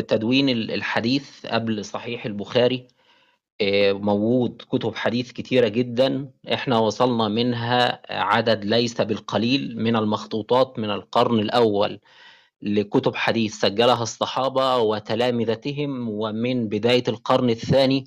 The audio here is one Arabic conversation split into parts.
تدوين الحديث قبل صحيح البخاري آه، موجود كتب حديث كتيرة جدا إحنا وصلنا منها عدد ليس بالقليل من المخطوطات من القرن الأول لكتب حديث سجلها الصحابة وتلامذتهم ومن بداية القرن الثاني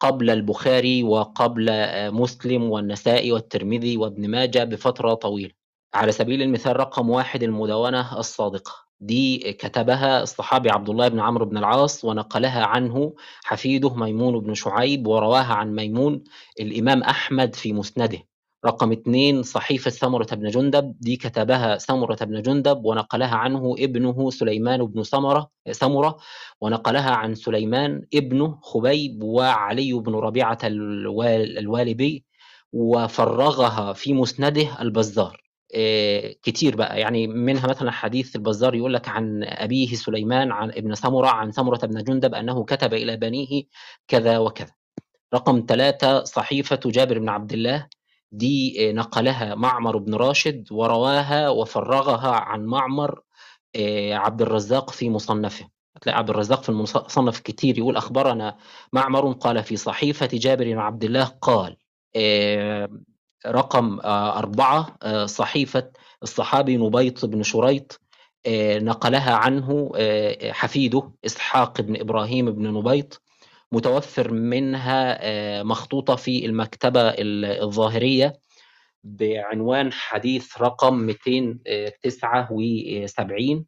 قبل البخاري وقبل آه، مسلم والنسائي والترمذي وابن ماجه بفترة طويلة. على سبيل المثال رقم واحد المدونة الصادقة. دي كتبها الصحابي عبد الله بن عمرو بن العاص ونقلها عنه حفيده ميمون بن شعيب ورواها عن ميمون الإمام أحمد في مسنده. رقم اثنين صحيفة سمرة بن جندب دي كتبها سمرة بن جندب ونقلها عنه ابنه سليمان بن سمرة سمرة ونقلها عن سليمان ابنه خبيب وعلي بن ربيعة الوالبي وفرغها في مسنده البزار. كتير بقى. يعني منها مثلا حديث البزار يقول لك عن أبيه سليمان عن ابن سمرة عن سمرة بن جندب أنه كتب إلى بنيه كذا وكذا. رقم ثلاثة صحيفة جابر بن عبد الله. دي آه، نقلها معمر بن راشد ورواها وفرغها عن معمر آه، عبد الرزاق في مصنفه. هتلاقي عبد الرزاق في المصنف كتير يقول أخبرنا معمر قال في صحيفة جابر بن عبد الله قال رقم آه، أربعة آه، صحيفة الصحابي نبيط بن شريط آه، نقلها عنه حفيده إسحاق بن إبراهيم بن نبيط متوفر منها مخطوطة في المكتبة الظاهرية بعنوان حديث رقم 279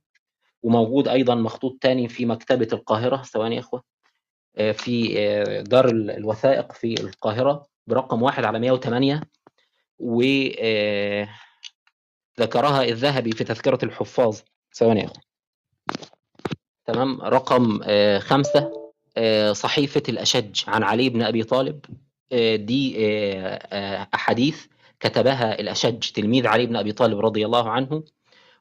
وموجود أيضا مخطوط تاني في مكتبة القاهرة ثواني يا إخوة في دار الوثائق في القاهرة برقم واحد على 108 وذكرها آه، الذهبي في تذكرة الحفاظ. ثواني تمام؟ رقم آه، خمسة آه، صحيفة الأشج عن علي بن أبي طالب دي أحاديث كتبها الأشج تلميذ علي بن أبي طالب رضي الله عنه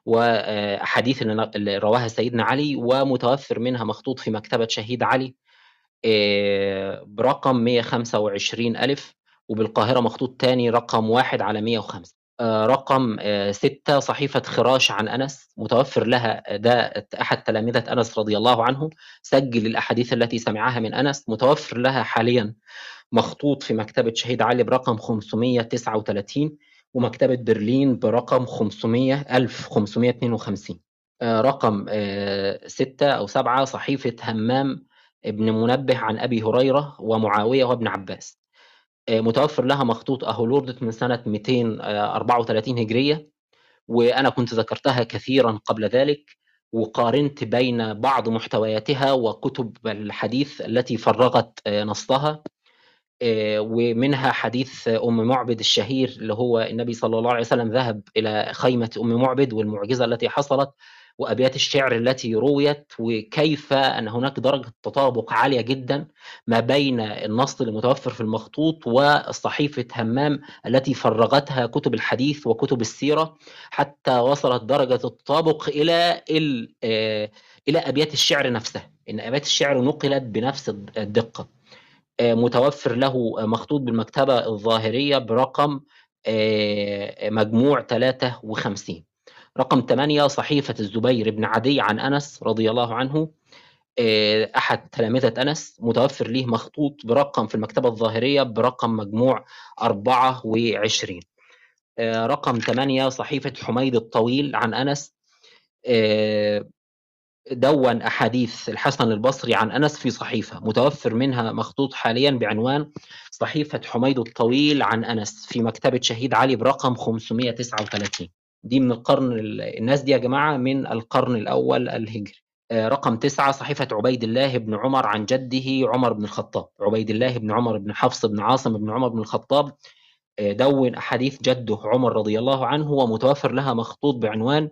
وأحاديث اللي رواها سيدنا علي ومتوفر منها مخطوط في مكتبة شهيد علي برقم 125 ألف. وبالقاهرة مخطوط تاني رقم واحد على 105 آه، رقم آه، ستة صحيفة خراش عن أنس. متوفر لها ده أحد تلامذة أنس رضي الله عنه سجل الأحاديث التي سمعها من أنس. متوفر لها حاليا مخطوط في مكتبة شهيد علي برقم 539 ومكتبة برلين برقم 500 1552 آه، رقم ستة أو سبعة صحيفة همام ابن منبه عن أبي هريرة ومعاوية وابن عباس. آه، متوفر لها مخطوط أهو لوردت من سنة 234 هجرية وأنا كنت ذكرتها كثيرا قبل ذلك وقارنت بين بعض محتوياتها وكتب الحديث التي فرغت آه، نصها آه، ومنها حديث أم معبد الشهير اللي هو النبي صلى الله عليه وسلم ذهب إلى خيمة أم معبد والمعجزة التي حصلت وأبيات الشعر التي رويت وكيف أن هناك درجة تطابق عالية جدا ما بين النص المتوفر في المخطوط وصحيفة همام التي فرغتها كتب الحديث وكتب السيرة حتى وصلت درجة التطابق إلى آه، إلى أبيات الشعر نفسها إن أبيات الشعر نقلت بنفس الدقة. آه، متوفر له مخطوط بالمكتبة الظاهرية برقم آه، مجموع 53 رقم 8 صحيفة الزبير بن عدي عن أنس رضي الله عنه. آه، أحد تلامذة أنس متوفر ليه مخطوط برقم في المكتبة الظاهرية برقم مجموع 24 آه، رقم 8 صحيفة حميد الطويل عن أنس. آه، دون أحاديث الحسن البصري عن أنس في صحيفة متوفر منها مخطوط حاليا بعنوان صحيفة حميد الطويل عن أنس في مكتبة شهيد علي برقم 539 دي من القرن الناس دي يا جماعة من القرن الأول الهجري. آه، رقم تسعة صحيفة عبيد الله بن عمر عن جده عمر بن الخطاب. عبيد الله بن عمر بن حفص بن عاصم بن عمر بن الخطاب آه، دون أحاديث جده عمر رضي الله عنه ومتوفر لها مخطوط بعنوان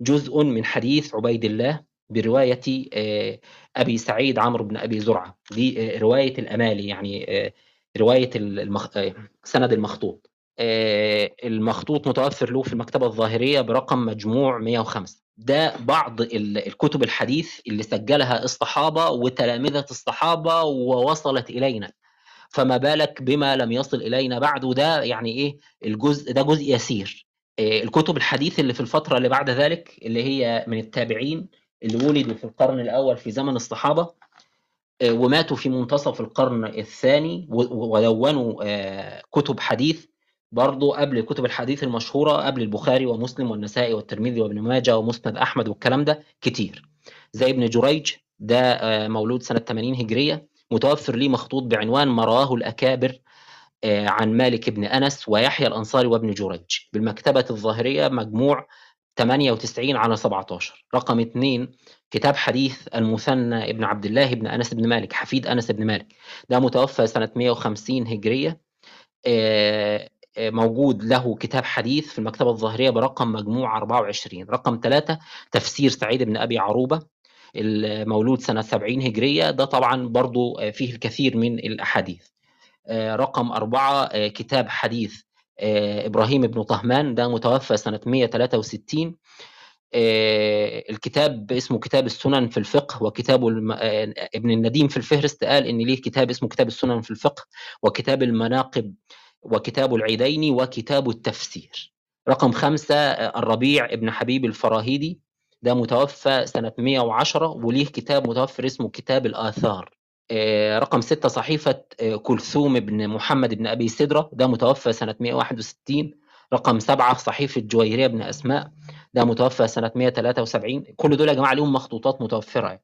جزء من حديث عبيد الله برواية آه، أبي سعيد عمرو بن أبي زرعة. دي رواية الأمالي يعني رواية المخ... سند المخطوط. المخطوط متوفر له في المكتبة الظاهرية برقم مجموع 105 ده بعض الكتب الحديث اللي سجلها الصحابة وتلامذة الصحابة ووصلت إلينا. فما بالك بما لم يصل إلينا بعد وده يعني إيه الجزء ده جزء يسير. آه، الكتب الحديث اللي في الفترة اللي بعد ذلك اللي هي من التابعين اللي ولدوا في القرن الأول في زمن الصحابة آه، وماتوا في منتصف القرن الثاني ودونوا آه، كتب حديث. برضو قبل كتب الحديث المشهورة قبل البخاري ومسلم والنسائي والترمذي وابن ماجه ومسند أحمد والكلام ده كتير. زي ابن جريج ده آه، مولود سنة 80 هجرية متوفر ليه مخطوط بعنوان ما رواه الأكابر عن مالك بن أنس ويحيى الأنصاري وابن جريج. بالمكتبة الظاهرية مجموع 98 على 17 رقم اثنين كتاب حديث المثنى ابن عبد الله بن أنس بن مالك حفيد أنس بن مالك. ده متوفى سنة 150 هجرية آه، آه، موجود له كتاب حديث في المكتبة الظاهرية برقم مجموع 24 رقم ثلاثة تفسير سعيد بن أبي عروبة المولود سنة 70 هجرية ده طبعا برضو آه، فيه الكثير من الأحاديث. رقم أربعة كتاب حديث إبراهيم بن طهمان ده متوفى سنة 163 الكتاب اسمه كتاب السنن في الفقه وكتاب الم... ابن النديم في الفهرست قال إن ليه كتاب اسمه كتاب السنن في الفقه وكتاب المناقب. وكتاب العيدين وكتاب التفسير. رقم خمسة الربيع ابن حبيب الفراهيدي. ده متوفى سنة 110 وليه كتاب متوفر اسمه كتاب الآثار. آه، رقم ستة صحيفة آه، كلثوم بن محمد بن أبي سدرة. ده متوفى سنة 161 رقم سبعة صحيفة جويرية بن أسماء. ده متوفى سنة 173 كل دول يا جماعة لهم مخطوطات متوفرة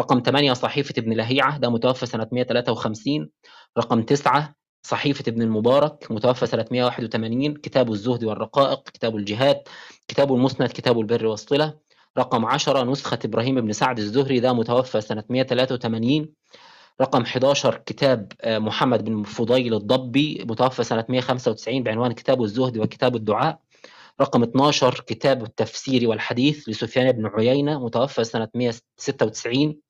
رقم 8 صحيفة ابن لهيعة. ده متوفى سنة 153 رقم 9 صحيفة ابن المبارك متوفى سنة 181 كتاب الزهد والرقائق كتاب الجهاد كتاب المسند كتاب البر والصلة رقم 10 نسخة إبراهيم بن سعد الزهري ده متوفى سنة 183 رقم 11 كتاب آه، محمد بن فضيل الضبي متوفى سنة 195 بعنوان كتاب الزهد وكتاب الدعاء رقم 12 كتاب التفسير والحديث لسفيان بن عيينة متوفى سنة 196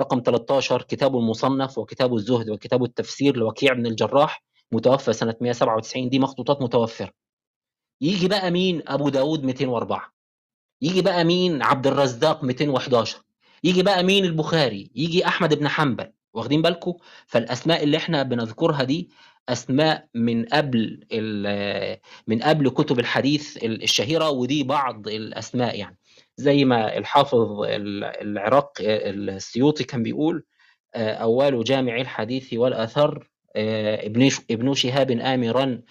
رقم 13 كتاب المصنف وكتاب الزهد وكتاب التفسير لوكيع بن الجراح متوفى سنة 197 دي مخطوطات متوفرة. يجي بقى مين؟ أبو داود 204 يجي بقى مين؟ عبد الرزاق 211 يجي بقى مين؟ البخاري. يجي أحمد بن حنبل. واخدين بالكم؟ فالأسماء اللي إحنا بنذكرها دي أسماء من قبل من قبل كتب الحديث الشهيرة ودي بعض الأسماء يعني. زي ما الحافظ العراق السيوطي كان بيقول آه، أول جامع الحديث والأثر آه، ابن شهاب امرا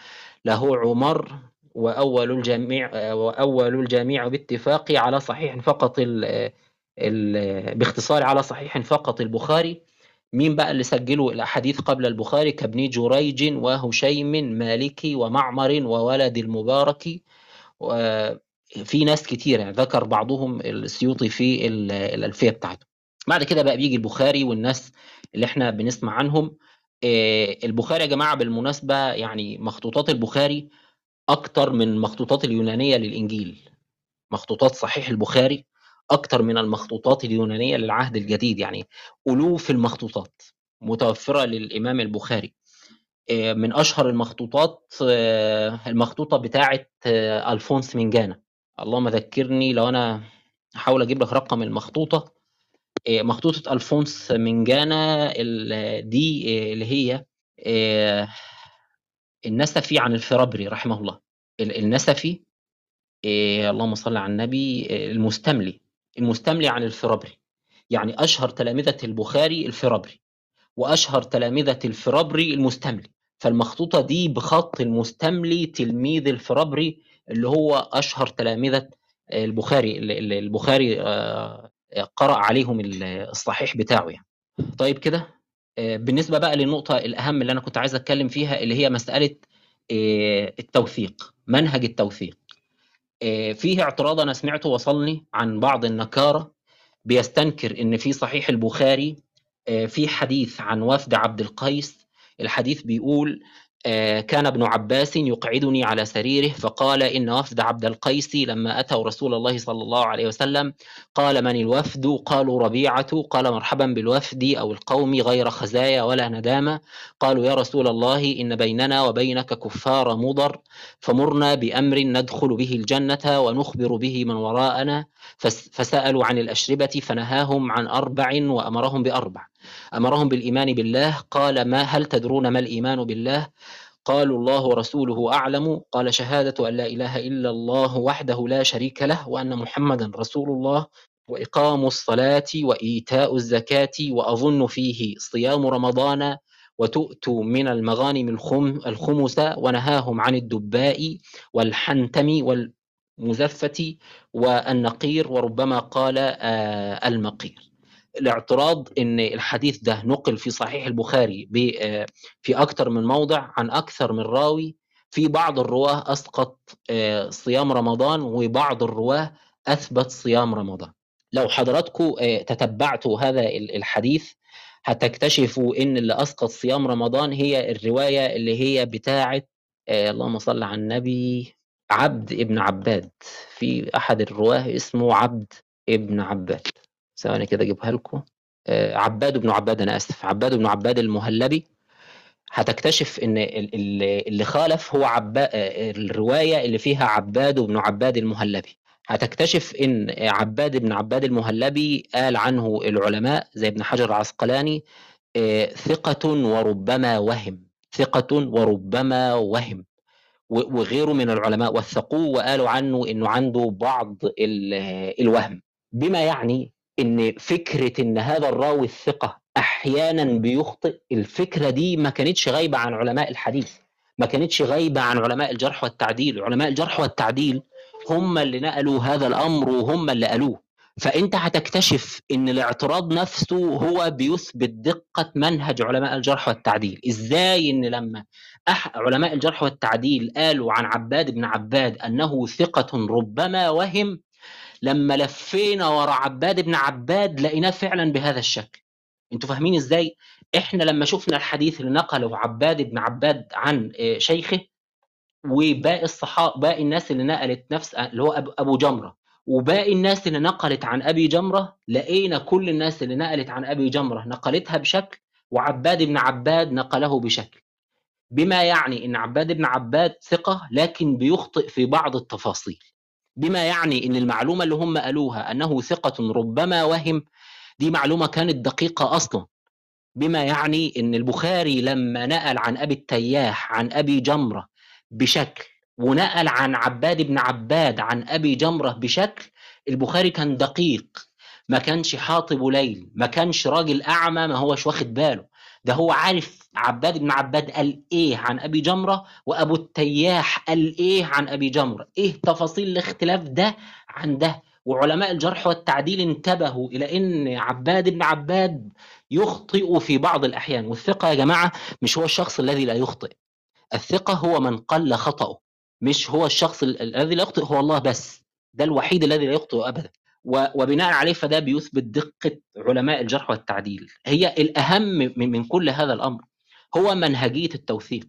له عمر وأول الجميع آه، وأول الجميع باتفاق على صحيح فقط باختصار على صحيح فقط البخاري. مين بقى اللي سجلوا الأحاديث قبل البخاري؟ كابن جريج وهشيم مالكي ومعمر وولد المبارك في ناس كتير يعني ذكر بعضهم السيوطي في الألفية بتاعته. بعد كده بقى بيجي البخاري والناس اللي إحنا بنسمع عنهم. البخاري يا جماعة بالمناسبة يعني مخطوطات البخاري أكتر من مخطوطات اليونانية للإنجيل. مخطوطات صحيح البخاري أكتر من المخطوطات اليونانية للعهد الجديد يعني. ألوف المخطوطات متوفرة للإمام البخاري. من أشهر المخطوطات المخطوطة بتاعة ألفونس من جانا اللهم ذكرني لو أنا أحاول أجيب لك رقم المخطوطة مخطوطة ألفونس من جانا دي اللي هي النسفي عن الفرابري رحمه الله. النسفي اللهم صل على النبي المستملي. المستملي عن الفرابري. يعني أشهر تلامذة البخاري الفرابري وأشهر تلامذة الفرابري المستملي. فالمخطوطة دي بخط المستملي تلميذ الفرابري اللي هو أشهر تلامذة البخاري اللي البخاري آه، قرأ عليهم الصحيح بتاعه يعني. طيب كده آه، بالنسبة بقى للنقطة الأهم اللي أنا كنت عايز أتكلم فيها اللي هي مسألة آه، التوثيق منهج التوثيق. فيه اعتراض أنا سمعته وصلني عن بعض النكارة بيستنكر إن في صحيح البخاري في حديث عن وفد عبد القيس. الحديث بيقول كان ابن عباس يقعدني على سريره فقال إن وفد عبد القيس لما أتوا رسول الله صلى الله عليه وسلم قال من الوفد؟ قالوا ربيعة. قال مرحبا بالوفد أو القوم غير خزايا ولا ندامة. قالوا يا رسول الله إن بيننا وبينك كفار مضر فمرنا بأمر ندخل به الجنة ونخبر به من وراءنا فسألوا عن الأشربة فنهاهم عن أربع وأمرهم بأربع. أمرهم بالإيمان بالله. قال ما هل تدرون ما الإيمان بالله؟ قالوا الله ورسوله أعلم. قال شهادة أن لا إله إلا الله وحده لا شريك له وأن محمدا رسول الله وإقام الصلاة وإيتاء الزكاة وأظن فيه صيام رمضان وتؤتوا من المغانم الخمس ونهاهم عن الدباء والحنتم والمزفة والنقير وربما قال آه، المقير. الاعتراض إن الحديث ده نقل في صحيح البخاري آه، في أكثر من موضع عن أكثر من راوي. في بعض الرواة أسقط آه، صيام رمضان وبعض الرواة أثبت صيام رمضان. لو حضراتكم تتبعتوا هذا الحديث هتكتشفوا إن اللي أسقط صيام رمضان هي الرواية اللي هي بتاعة آه اللهم صل على النبي عبد ابن عباد. في أحد الرواة اسمه عبد ابن عباد. ثواني كده أجيبها لكم. آه عباد بن عباد أنا آسف. عباد بن عباد المهلبي هتكتشف إن اللي خالف هو عباد آه، الرواية اللي فيها عباد بن عباد المهلبي. هتكتشف إن عباد بن عباد المهلبي قال عنه العلماء زي ابن حجر العسقلاني آه، ثقة وربما وهم. ثقة وربما وهم. وغيره من العلماء وثقوه وقالوا عنه إنه عنده بعض الوهم. بما يعني إن فكرة إن هذا الراوي الثقة أحيانا بيخطئ الفكرة دي ما كانتش غايبة عن علماء الحديث ما كانتش غايبة عن علماء الجرح والتعديل علماء الجرح والتعديل هم اللي نقلوا هذا الأمر وهم اللي قالوه. فأنت هتكتشف إن الاعتراض نفسه هو بيثبت دقة منهج علماء الجرح والتعديل. إزاي إن لما أح علماء الجرح والتعديل قالوا عن عباد بن عباد أنه ثقة ربما وهم لما لفينا ورا عباد بن عباد لقيناه فعلا بهذا الشكل. أنتوا فاهمين إزاي؟ إحنا لما شفنا الحديث اللي نقله عباد بن عباد عن آه، شيخه وباقي الصحابه باقي الناس اللي نقلت نفس اللي هو أبو جمرة وباقي الناس اللي نقلت عن أبي جمرة لقينا كل الناس اللي نقلت عن أبي جمرة نقلتها بشكل وعباد بن عباد نقله بشكل. بما يعني إن عباد بن عباد ثقة لكن بيخطئ في بعض التفاصيل. بما يعني إن المعلومة اللي هم قالوها أنه ثقة ربما وهم دي معلومة كانت دقيقة أصلا. بما يعني إن البخاري لما نقل عن أبي التياح عن أبي جمرة بشكل ونقل عن عباد بن عباد عن أبي جمرة بشكل البخاري كان دقيق. ما كانش حاطب ليل ما كانش راجل أعمى ما هوش واخد باله. ده هو عارف عباد بن عباد قال إيه عن أبي جمرة وأبو التياح قال إيه عن أبي جمرة؟ إيه تفاصيل الاختلاف ده عن ده؟ وعلماء الجرح والتعديل انتبهوا إلى إن عباد بن عباد يخطئ في بعض الأحيان. والثقة يا جماعة مش هو الشخص الذي لا يخطئ. الثقة هو من قل خطأه مش هو الشخص الذي لا يخطئ هو الله بس. ده الوحيد الذي لا يخطئ أبدا. وبناء عليه فده بيثبت دقة علماء الجرح والتعديل. هي الأهم من كل هذا الأمر. هو منهجية التوثيق.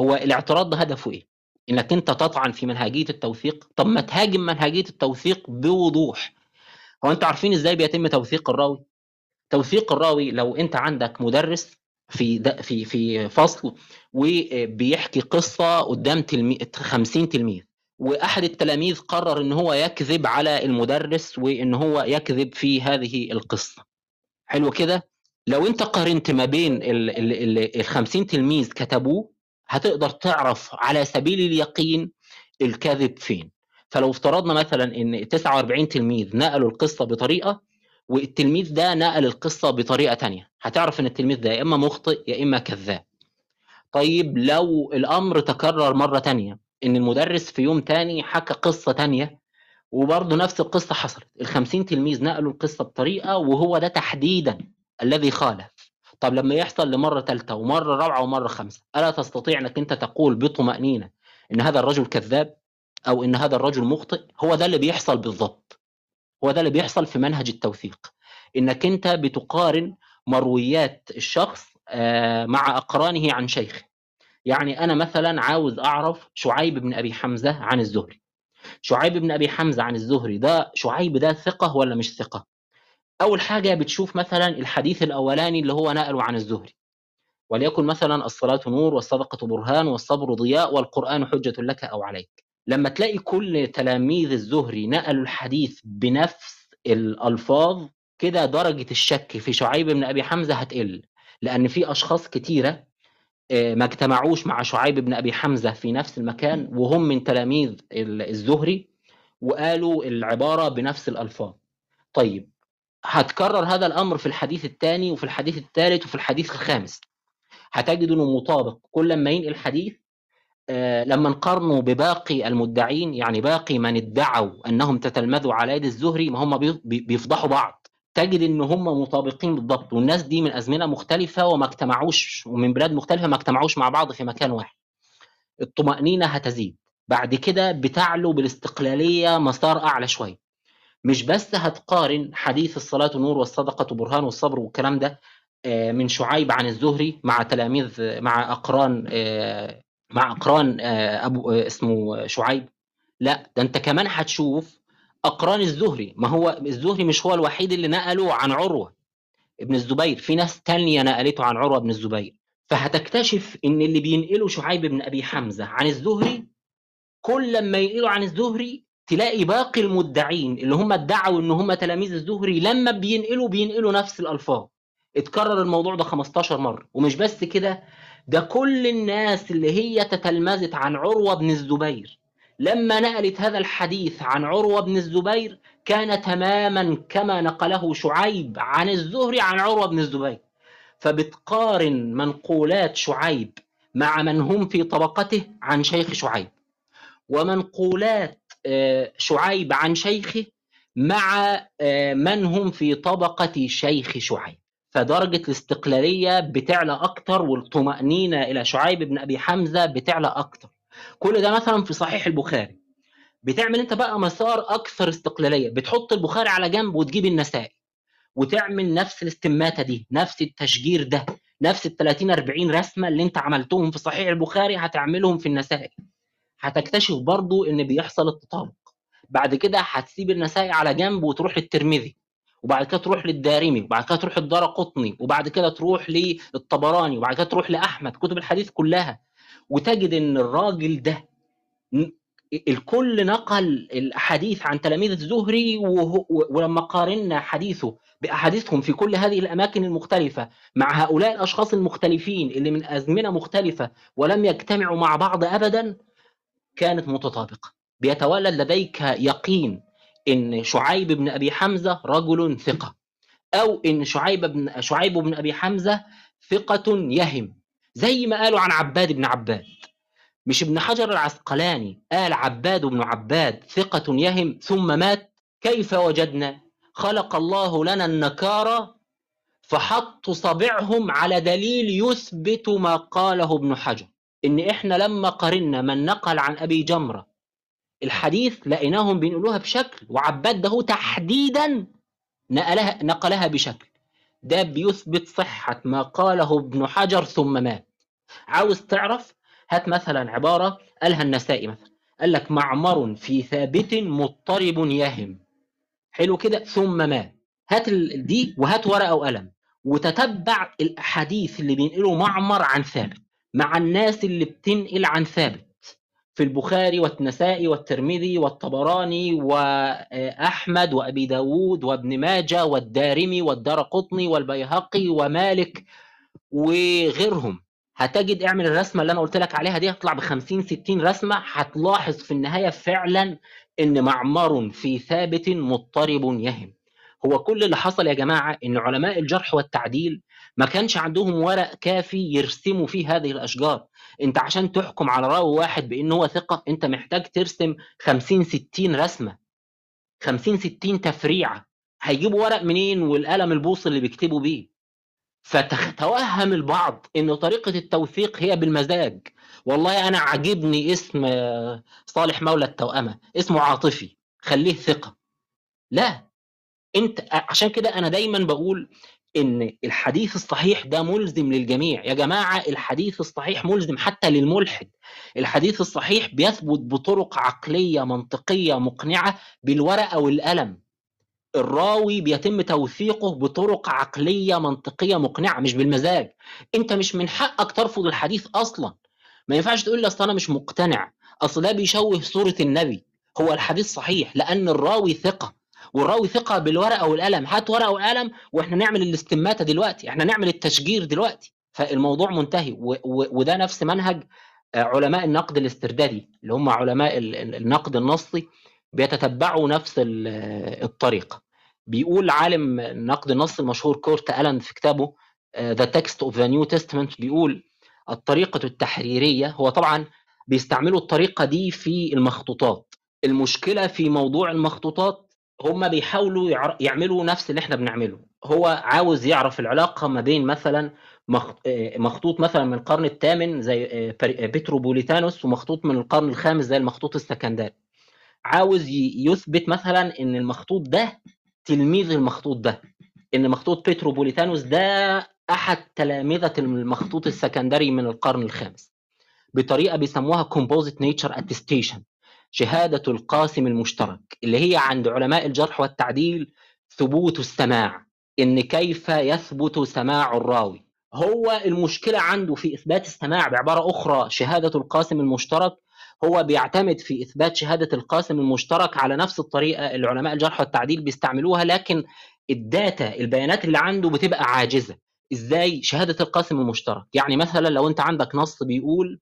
هو الاعتراض ده هدفه إيه؟ إنك أنت تطعن في منهجية التوثيق. طب ما تهاجم منهجية التوثيق بوضوح. هو أنتوا عارفين إزاي بيتم توثيق الراوي؟ توثيق الراوي لو أنت عندك مدرس في في في فصل وبيحكي قصة قدام تلمي... 50 تلميذ وأحد التلاميذ قرر إن هو يكذب على المدرس وإن هو يكذب في هذه القصة. حلو كده؟ لو انت قارنت ما بين ال 50 تلميذ كتبوه هتقدر تعرف على سبيل اليقين الكذب فين. فلو افترضنا مثلا إن 49 تلميذ نقلوا القصة بطريقة والتلميذ ده نقل القصة بطريقة تانية هتعرف إن التلميذ ده يا إما مخطئ يا إما كذاب. طيب لو الأمر تكرر مرة تانية إن المدرس في يوم تاني حكى قصة تانية وبرضه نفس القصة حصلت ال 50 تلميذ نقلوا القصة بطريقة وهو ده تحديدا الذي خالف. طب لما يحصل لمرة ثالثه ومرة رابعة ومرة خامسة ألا تستطيع أنك أنت تقول بطمأنينة إن هذا الرجل كذاب أو إن هذا الرجل مخطئ؟ هو ده اللي بيحصل بالضبط. هو ده اللي بيحصل في منهج التوثيق. إنك أنت بتقارن مرويات الشخص آه، مع أقرانه عن شيخه. يعني أنا مثلا عاوز أعرف شعيب بن أبي حمزة عن الزهري. شعيب بن أبي حمزة عن الزهري ده شعيب ده ثقة ولا مش ثقة؟ أول حاجة بتشوف مثلا الحديث الأولاني اللي هو نقله عن الزهري. وليكن مثلا الصلاة نور والصدقة برهان والصبر ضياء والقرآن حجة لك أو عليك. لما تلاقي كل تلاميذ الزهري نقلوا الحديث بنفس الألفاظ كده درجة الشك في شعيب بن أبي حمزة هتقل. لأن في أشخاص كتيرة آه، ما اجتمعوش مع شعيب بن أبي حمزة في نفس المكان وهم من تلاميذ الزهري وقالوا العبارة بنفس الألفاظ. طيب هتكرر هذا الأمر في الحديث الثاني وفي الحديث الثالث وفي الحديث الخامس. هتجد إنه مطابق. كل ما ينقل حديث آه لما نقارنه بباقي المدعين يعني باقي من ادعوا أنهم تتلمذوا على يد الزهري ما هم بيفضحوا بعض. تجد إن هم مطابقين بالضبط والناس دي من أزمنة مختلفة وما اجتمعوش ومن بلاد مختلفة ما اجتمعوش مع بعض في مكان واحد. الطمأنينة هتزيد. بعد كده بتعلو بالاستقلالية مسار أعلى شوية. مش بس هتقارن حديث الصلاة نور والصدقة برهان والصبر والكلام ده آه، من شعيب عن الزهري مع تلاميذ مع أقران آه، مع أقران آه، أبو اسمه شعيب. لا ده أنت كمان هتشوف أقران الزهري. ما هو الزهري مش هو الوحيد اللي نقله عن عروة ابن الزبير. في ناس تانية نقلته عن عروة بن الزبير. فهتكتشف إن اللي بينقله شعيب بن أبي حمزة عن الزهري كل لما ينقلوا عن الزهري تلاقي باقي المدعين اللي هم ادعوا إن هم تلاميذ الزهري لما بينقلوا بينقلوا نفس الألفاظ. اتكرر الموضوع ده 15 مرة. ومش بس كده ده كل الناس اللي هي تتلمذت عن عروة بن الزبير. لما نقلت هذا الحديث عن عروة بن الزبير كان تماما كما نقله شعيب عن الزهري عن عروة بن الزبير. فبتقارن منقولات شعيب مع من هم في طبقته عن شيخ شعيب. ومنقولات شعيب عن شيخه مع آه، من هم في طبقة شيخ شعيب. فدرجة الاستقلالية بتعلى أكتر والطمأنينة إلى شعيب بن أبي حمزة بتعلى أكتر. كل ده مثلا في صحيح البخاري. بتعمل أنت بقى مسار أكثر استقلالية. بتحط البخاري على جنب وتجيب النسائي. وتعمل نفس الاستماتة دي نفس التشجير ده نفس ال 30 40 رسمة اللي أنت عملتهم في صحيح البخاري هتعملهم في النسائي. هتكتشف برضو إن بيحصل التطابق. بعد كده هتسيب النسائي على جنب وتروح للترمذي وبعد كده تروح للدارمي وبعد كده تروح للدار قطني وبعد كده تروح للطبراني وبعد كده تروح لأحمد كتب الحديث كلها. وتجد إن الراجل ده الكل نقل الاحاديث عن تلاميذ الزهري ولما قارنا حديثه بأحاديثهم في كل هذه الأماكن المختلفة مع هؤلاء الأشخاص المختلفين اللي من أزمنة مختلفة ولم يجتمعوا مع بعض ابدا كانت متطابقة. بيتولد لديك يقين إن شعيب بن أبي حمزة رجل ثقة أو إن شعيب بن شعيب بن أبي حمزة ثقة يهم زي ما قالوا عن عباد بن عباد. مش ابن حجر العسقلاني قال عباد بن عباد ثقة يهم ثم مات؟ كيف وجدنا؟ خلق الله لنا النكارة فحط صبعهم على دليل يثبت ما قاله ابن حجر. إن إحنا لما قارنا من نقل عن أبي جمرة الحديث لقيناهم بينقلوها بشكل وعباد ده تحديدا نقلها نقلها بشكل. ده بيثبت صحة ما قاله ابن حجر ثم مات. عاوز تعرف؟ هات مثلا عبارة قالها النسائي مثلا. قال لك معمر في ثابت مضطرب يهم. حلو كده؟ ثم مات. هات دي وهات ورقة وقلم. وتتبع الأحاديث اللي بينقلوا معمر عن ثابت. مع الناس اللي بتنقل عن ثابت في البخاري والنسائي والترمذي والطبراني وأحمد وأبي داود وابن ماجة والدارمي والدار قطني والبيهقي ومالك وغيرهم. هتجد اعمل الرسمة اللي أنا قلت لك عليها دي هتطلع ب 50 60 رسمة. هتلاحظ في النهاية فعلا إن معمر في ثابت مضطرب يهم. هو كل اللي حصل يا جماعة إن علماء الجرح والتعديل ما كانش عندهم ورق كافي يرسموا فيه هذه الأشجار. أنت عشان تحكم على راوي واحد بأن هو ثقة أنت محتاج ترسم 50 60 رسمة. 50 60 تفريعة. هيجيبوا ورق منين؟ والقلم البوص اللي بيكتبوا بيه. فتوهم البعض إن طريقة التوثيق هي بالمزاج. والله أنا عاجبني اسم صالح مولى التوأمة. اسمه عاطفي. خليه ثقة. لا. أنت عشان كده أنا دايما بقول إن الحديث الصحيح ده ملزم للجميع. يا جماعة الحديث الصحيح ملزم حتى للملحد. الحديث الصحيح بيثبت بطرق عقلية منطقية مقنعة بالورقة والقلم. الراوي بيتم توثيقه بطرق عقلية منطقية مقنعة مش بالمزاج. أنت مش من حقك ترفض الحديث أصلا. ما ينفعش تقول لي أصل أنا مش مقتنع. أصل ده بيشوه صورة النبي. هو الحديث صحيح لأن الراوي ثقة. والراوي ثقة بالورقة والقلم. هات ورقة وقلم وإحنا نعمل الاستماتة دلوقتي. إحنا نعمل التشجير دلوقتي. فالموضوع منتهي. وده نفس منهج آه، علماء النقد الاستردادي اللي هم علماء النقد النصي بيتتبعوا نفس الطريقة بيقول عالم نقد النص المشهور كورت ألان في كتابه The Text of the New Testament بيقول الطريقة التحريرية هو طبعا بيستعملوا الطريقة دي في المخطوطات. المشكلة في موضوع المخطوطات هم بيحاولوا يعملوا نفس اللي إحنا بنعمله. هو عاوز يعرف العلاقة ما بين مثلا آه، مخطوط مثلا من القرن الثامن زي آه، بري- آه، بتروبوليتانوس ومخطوط من القرن الخامس زي المخطوط السكندري. عاوز يثبت مثلا إن المخطوط ده تلميذ المخطوط ده إن مخطوط بتروبوليتانوس ده أحد تلامذة المخطوط السكندري من القرن الخامس. بطريقة بيسموها composite nature attestation. شهادة القاسم المشترك اللي هي عند علماء الجرح والتعديل ثبوت السماع إن كيف يثبت سماع الراوي؟ هو المشكلة عنده في إثبات السماع بعبارة أخرى شهادة القاسم المشترك هو بيعتمد في إثبات شهادة القاسم المشترك على نفس الطريقة اللي علماء الجرح والتعديل بيستعملوها لكن الداتا البيانات اللي عنده بتبقى عاجزة. إزاي شهادة القاسم المشترك؟ يعني مثلا لو أنت عندك نص بيقول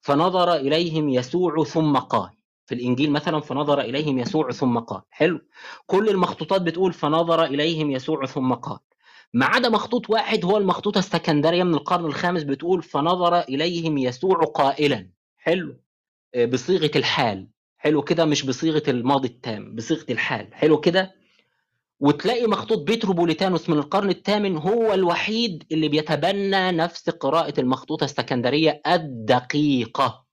فنظر إليهم يسوع ثم قال. في الإنجيل مثلا فنظر إليهم يسوع ثم قال. حلو. كل المخطوطات بتقول فنظر إليهم يسوع ثم قال. ما عدا مخطوط واحد هو المخطوطة السكندرية من القرن الخامس بتقول فنظر إليهم يسوع قائلا. حلو. آه، بصيغة الحال. حلو كده مش بصيغة الماضي التام بصيغة الحال. حلو كده. وتلاقي مخطوط بيتروبوليتانوس من القرن الثامن هو الوحيد اللي بيتبنى نفس قراءة المخطوطة السكندرية الدقيقة.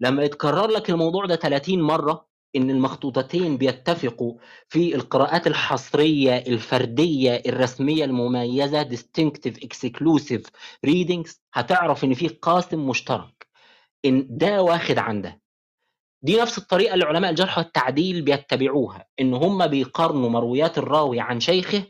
لما يتكرر لك الموضوع ده 30 مرة إن المخطوطتين بيتفقوا في القراءات الحصرية الفردية الرسمية المميزة distinctive exclusive readings هتعرف إن في قاسم مشترك. إن ده واخد عن ده دي نفس الطريقة اللي علماء الجرح والتعديل بيتبعوها إن هم بيقارنوا مرويات الراوي عن شيخه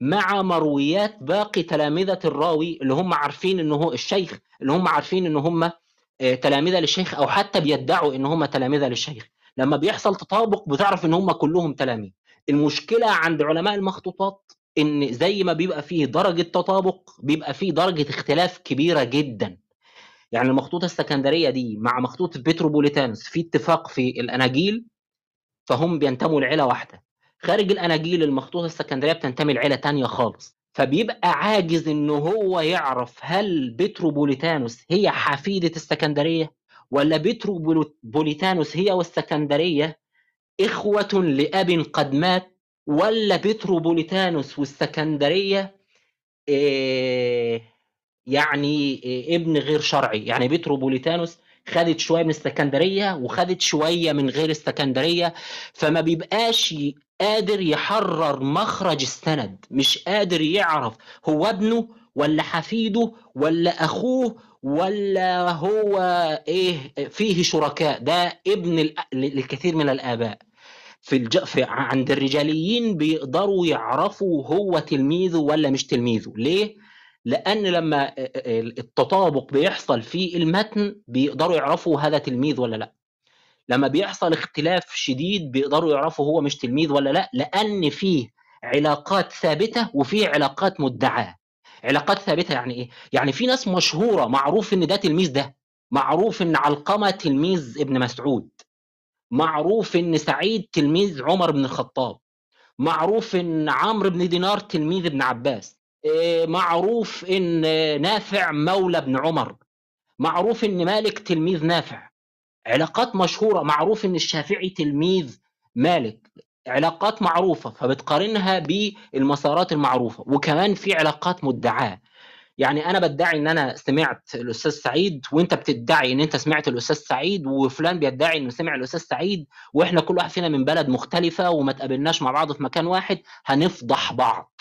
مع مرويات باقي تلامذة الراوي اللي هم عارفين إن هو الشيخ اللي هم عارفين إن هم آه، تلامذة للشيخ أو حتى بيدعوا إن هم تلامذة للشيخ. لما بيحصل تطابق بتعرف إن هم كلهم تلاميذ. المشكلة عند علماء المخطوطات إن زي ما بيبقى فيه درجة تطابق بيبقى فيه درجة اختلاف كبيرة جدا. يعني المخطوطة السكندرية دي مع مخطوطة بتروبوليتانوس في اتفاق في الأناجيل فهم بينتموا لعيلة واحدة. خارج الأناجيل المخطوطة السكندرية بتنتمي لعيلة تانية خالص. فبيبقى عاجز إن هو يعرف هل بتروبوليتانوس هي حفيدة السكندرية ولا بتروبوليتانوس هي والسكندرية إخوة لأب قد مات ولا بتروبوليتانوس والسكندرية إيه يعني إيه ابن غير شرعي. يعني بتروبوليتانوس خدت شوية من السكندرية وخدت شوية من غير السكندرية فما بيبقاش قادر يحرر مخرج السند مش قادر يعرف هو ابنه ولا حفيده ولا أخوه ولا هو إيه فيه شركاء ده ابن للكثير من الآباء في. في عند الرجاليين بيقدروا يعرفوا هو تلميذه ولا مش تلميذه ليه لأن لما التطابق بيحصل في المتن بيقدروا يعرفوا هذا تلميذ ولا لأ. لما بيحصل اختلاف شديد بيقدروا يعرفوا هو مش تلميذ ولا لأ لأن فيه علاقات ثابتة وفيه علاقات مدعاة. علاقات ثابتة يعني إيه؟ يعني في ناس مشهورة معروف إن ده تلميذ ده معروف إن علقمة تلميذ ابن مسعود معروف إن سعيد تلميذ عمر بن الخطاب معروف إن عمرو بن دينار تلميذ ابن عباس. معروف إن نافع مولى ابن عمر. معروف إن مالك تلميذ نافع. علاقات مشهورة معروف إن الشافعي تلميذ مالك. علاقات معروفة فبتقارنها بالمسارات المعروفة. وكمان في علاقات مدعاة. يعني أنا بدعي إن أنا سمعت الأستاذ سعيد وأنت بتدعي إن أنت سمعت الأستاذ سعيد وفلان بيدعي إنه سمع الأستاذ سعيد وإحنا كل واحد فينا من بلد مختلفة وما تقابلناش مع بعض في مكان واحد هنفضح بعض.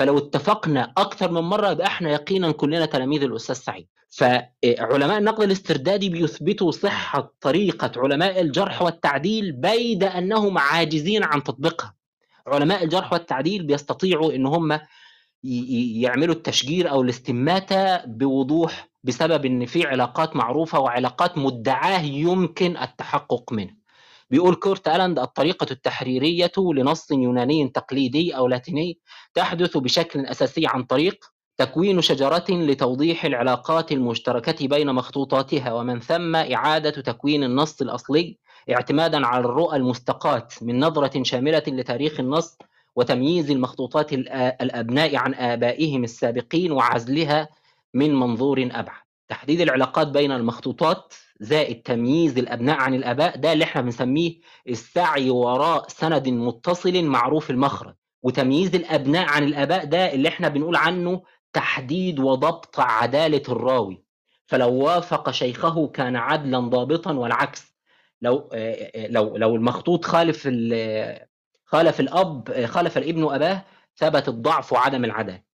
فلو اتفقنا أكتر من مرة يبقى إحنا يقينا كلنا تلاميذ الأستاذ سعيد. فعلماء النقد الاستردادي بيثبتوا صحة طريقة علماء الجرح والتعديل بيد أنهم عاجزين عن تطبيقها. علماء الجرح والتعديل بيستطيعوا إن هم يعملوا التشجير أو الاستماتة بوضوح بسبب إن في علاقات معروفة وعلاقات مدعاة يمكن التحقق منها. بيقول كورت ألاند الطريقة التحريرية لنص يوناني تقليدي أو لاتيني تحدث بشكل أساسي عن طريق تكوين شجرة لتوضيح العلاقات المشتركة بين مخطوطاتها ومن ثم إعادة تكوين النص الأصلي اعتمادا على الرؤى المستقاة من نظرة شاملة لتاريخ النص وتمييز المخطوطات الأبناء عن آبائهم السابقين وعزلها من منظور أبعد. تحديد العلاقات بين المخطوطات زائد تمييز الأبناء عن الآباء ده اللي إحنا بنسميه السعي وراء سند متصل معروف المخرج. وتمييز الأبناء عن الآباء ده اللي إحنا بنقول عنه تحديد وضبط عدالة الراوي. فلو وافق شيخه كان عدلا ضابطا والعكس. لو لو لو المخطوط خالف خالف الأب خالف الابن أباه ثبت الضعف وعدم العدالة.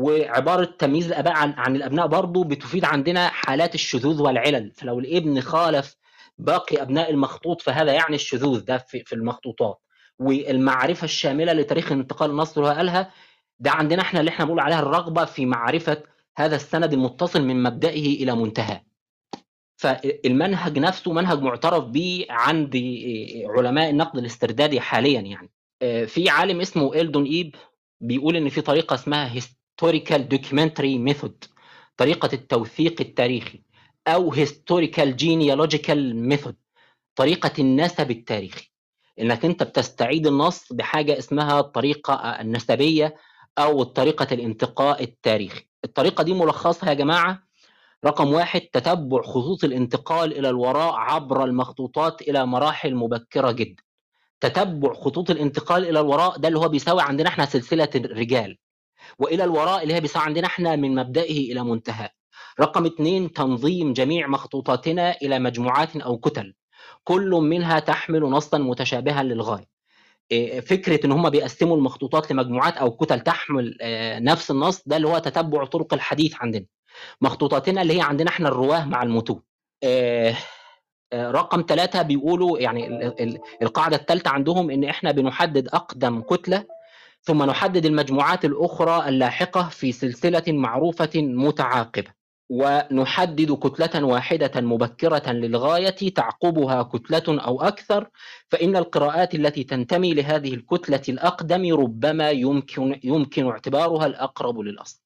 وعبارة تمييز الآباء عن, عن الأبناء برضه بتفيد عندنا حالات الشذوذ والعلل. فلو الابن خالف باقي أبناء المخطوط فهذا يعني الشذوذ ده في, في المخطوطات. والمعرفة الشاملة لتاريخ انتقال النصر قالها ده عندنا إحنا اللي إحنا بنقول عليها الرغبة في معرفة هذا السند المتصل من مبدئه إلى منتهاه. فالمنهج نفسه منهج معترف به عند علماء النقد الاستردادي حاليا يعني. آه، في عالم اسمه إلدون إيب بيقول إن في طريقة اسمها historical documentary method طريقة التوثيق التاريخي أو historical genealogical method طريقة النسب التاريخي. إنك أنت بتستعيد النص بحاجة اسمها الطريقة النسبية أو طريقة الانتقاء التاريخي. الطريقة دي ملخصها يا جماعة رقم واحد تتبع خطوط الانتقال إلى الوراء عبر المخطوطات إلى مراحل مبكرة جدا. تتبع خطوط الانتقال إلى الوراء ده اللي هو بيساوي عندنا إحنا سلسلة الرجال. وإلى الوراء اللي هي بيساوي عندنا إحنا من مبدئه إلى منتهى. رقم اثنين تنظيم جميع مخطوطاتنا إلى مجموعات أو كتل. كل منها تحمل نصا متشابها للغاية. إيه، فكرة إن هم بيقسموا المخطوطات لمجموعات أو كتل تحمل آه، نفس النص ده اللي هو تتبع طرق الحديث عندنا. مخطوطاتنا اللي هي عندنا إحنا الرواة مع المتون آه، آه، رقم ثلاثة بيقولوا يعني القاعدة الثالثة عندهم إن إحنا بنحدد أقدم كتلة ثم نحدد المجموعات الأخرى اللاحقة في سلسلة معروفة متعاقبة ونحدد كتلة واحدة مبكرة للغاية تعقبها كتلة أو أكثر فإن القراءات التي تنتمي لهذه الكتلة الأقدم ربما يمكن يمكن اعتبارها الأقرب للأصل.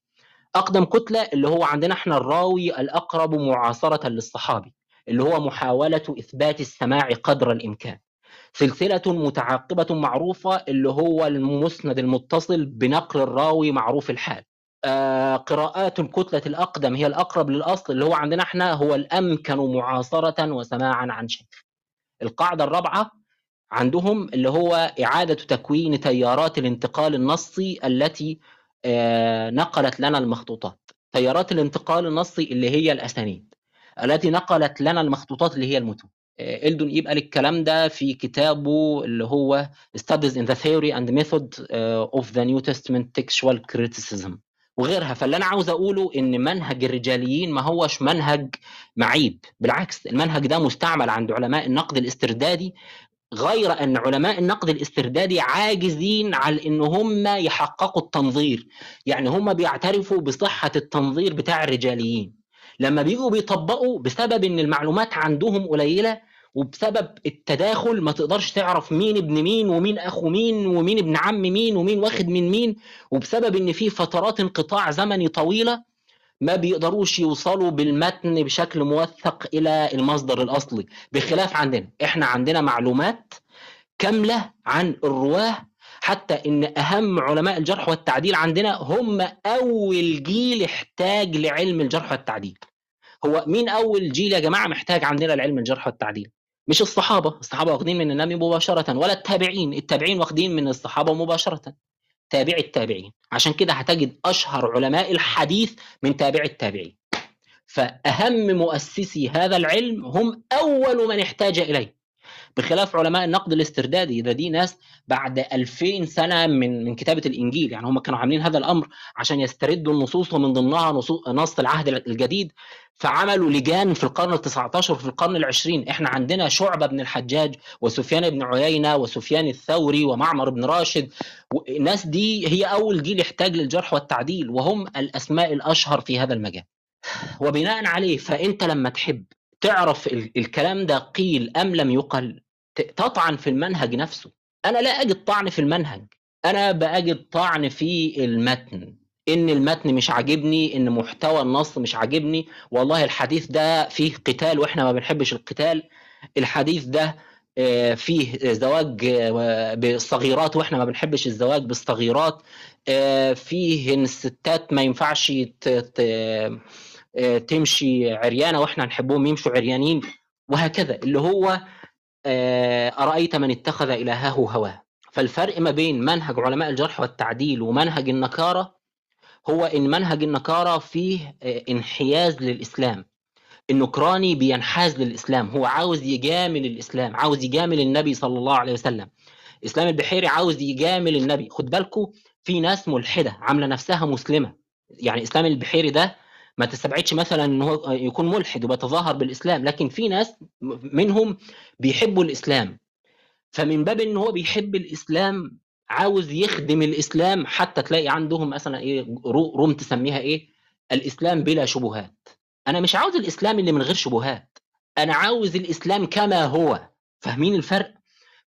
أقدم كتلة اللي هو عندنا إحنا الراوي الأقرب معاصرة للصحابي اللي هو محاولة إثبات السماع قدر الإمكان. سلسلة متعاقبة معروفة اللي هو المسند المتصل بنقل الراوي معروف الحال. آه، قراءات الكتلة الأقدم هي الأقرب للأصل اللي هو عندنا إحنا هو الأمكن معاصرة وسماعا عن شيخ القاعدة الرابعة عندهم اللي هو إعادة تكوين تيارات الانتقال النصي التي آه، نقلت لنا المخطوطات. تيارات الانتقال النصي اللي هي الأسانيد التي نقلت لنا المخطوطات اللي هي المتون. إلدون إيب قال الكلام ده في كتابه اللي هو Studies in the Theory and Method of the New Testament Textual Criticism. وغيرها. فاللي أنا عاوز أقوله إن منهج الرجاليين ما هوش منهج معيب. بالعكس المنهج ده مستعمل عند علماء النقد الاستردادي غير أن علماء النقد الاستردادي عاجزين على إن هم يحققوا التنظير. يعني هم بيعترفوا بصحة التنظير بتاع الرجاليين. لما بيجوا بيطبقوا بسبب إن المعلومات عندهم قليلة وبسبب التداخل ما تقدرش تعرف مين ابن مين ومين أخو مين ومين ابن عم مين ومين واخد من مين وبسبب إن في فترات انقطاع زمني طويلة ما بيقدروش يوصلوا بالمتن بشكل موثق إلى المصدر الأصلي. بخلاف عندنا إحنا عندنا معلومات كاملة عن الرواة حتى إن أهم علماء الجرح والتعديل عندنا هم أول جيل احتاج لعلم الجرح والتعديل. هو مين أول جيل يا جماعة محتاج عندنا لعلم الجرح والتعديل؟ مش الصحابة. الصحابة واخدين من النبي مباشرة ولا التابعين. التابعين واخدين من الصحابة مباشرة. تابع التابعين. عشان كده هتجد أشهر علماء الحديث من تابع التابعين. فأهم مؤسسي هذا العلم هم أول من احتاج إليه. بخلاف علماء النقد الاستردادي ده دي ناس بعد 2000 سنة من من كتابة الإنجيل يعني هم كانوا عاملين هذا الأمر عشان يستردوا النصوص ومن ضمنها نص العهد الجديد فعملوا لجان في القرن ال19 وفي القرن العشرين. إحنا عندنا شعبة بن الحجاج وسفيان بن عيينة وسفيان الثوري ومعمر بن راشد الناس دي هي أول جيل يحتاج للجرح والتعديل وهم الأسماء الأشهر في هذا المجال. وبناء عليه فأنت لما تحب تعرف الكلام ده قيل أم لم يقل؟ تطعن في المنهج نفسه. أنا لا أجد طعن في المنهج. أنا بأجد طعن في المتن. إن المتن مش عاجبني إن محتوى النص مش عاجبني. والله الحديث ده فيه قتال وإحنا ما بنحبش القتال. الحديث ده آه، فيه زواج آه، بالصغيرات وإحنا ما بنحبش الزواج بالصغيرات. آه، فيه إن الستات ما ينفعش تمشي عريانة وإحنا نحبهم يمشوا عريانين. وهكذا. اللي هو أرأيت من اتخذ إلهه هواه؟ فالفرق ما بين منهج علماء الجرح والتعديل ومنهج النكارة هو إن منهج النكارة فيه انحياز للإسلام. النكراني بينحاز للإسلام هو عاوز يجامل الإسلام عاوز يجامل النبي صلى الله عليه وسلم. إسلام البحيري عاوز يجامل النبي. خد بالكم في ناس ملحدة عاملة نفسها مسلمة. يعني إسلام البحيري ده ما تستبعدش مثلا إن هو يكون ملحد وبيتظاهر بالإسلام لكن في ناس منهم بيحبوا الإسلام. فمن باب إن هو بيحب الإسلام عاوز يخدم الإسلام حتى تلاقي عندهم مثلا إيه روم تسميها إيه؟ الإسلام بلا شبهات. أنا مش عاوز الإسلام اللي من غير شبهات. أنا عاوز الإسلام كما هو. فاهمين الفرق؟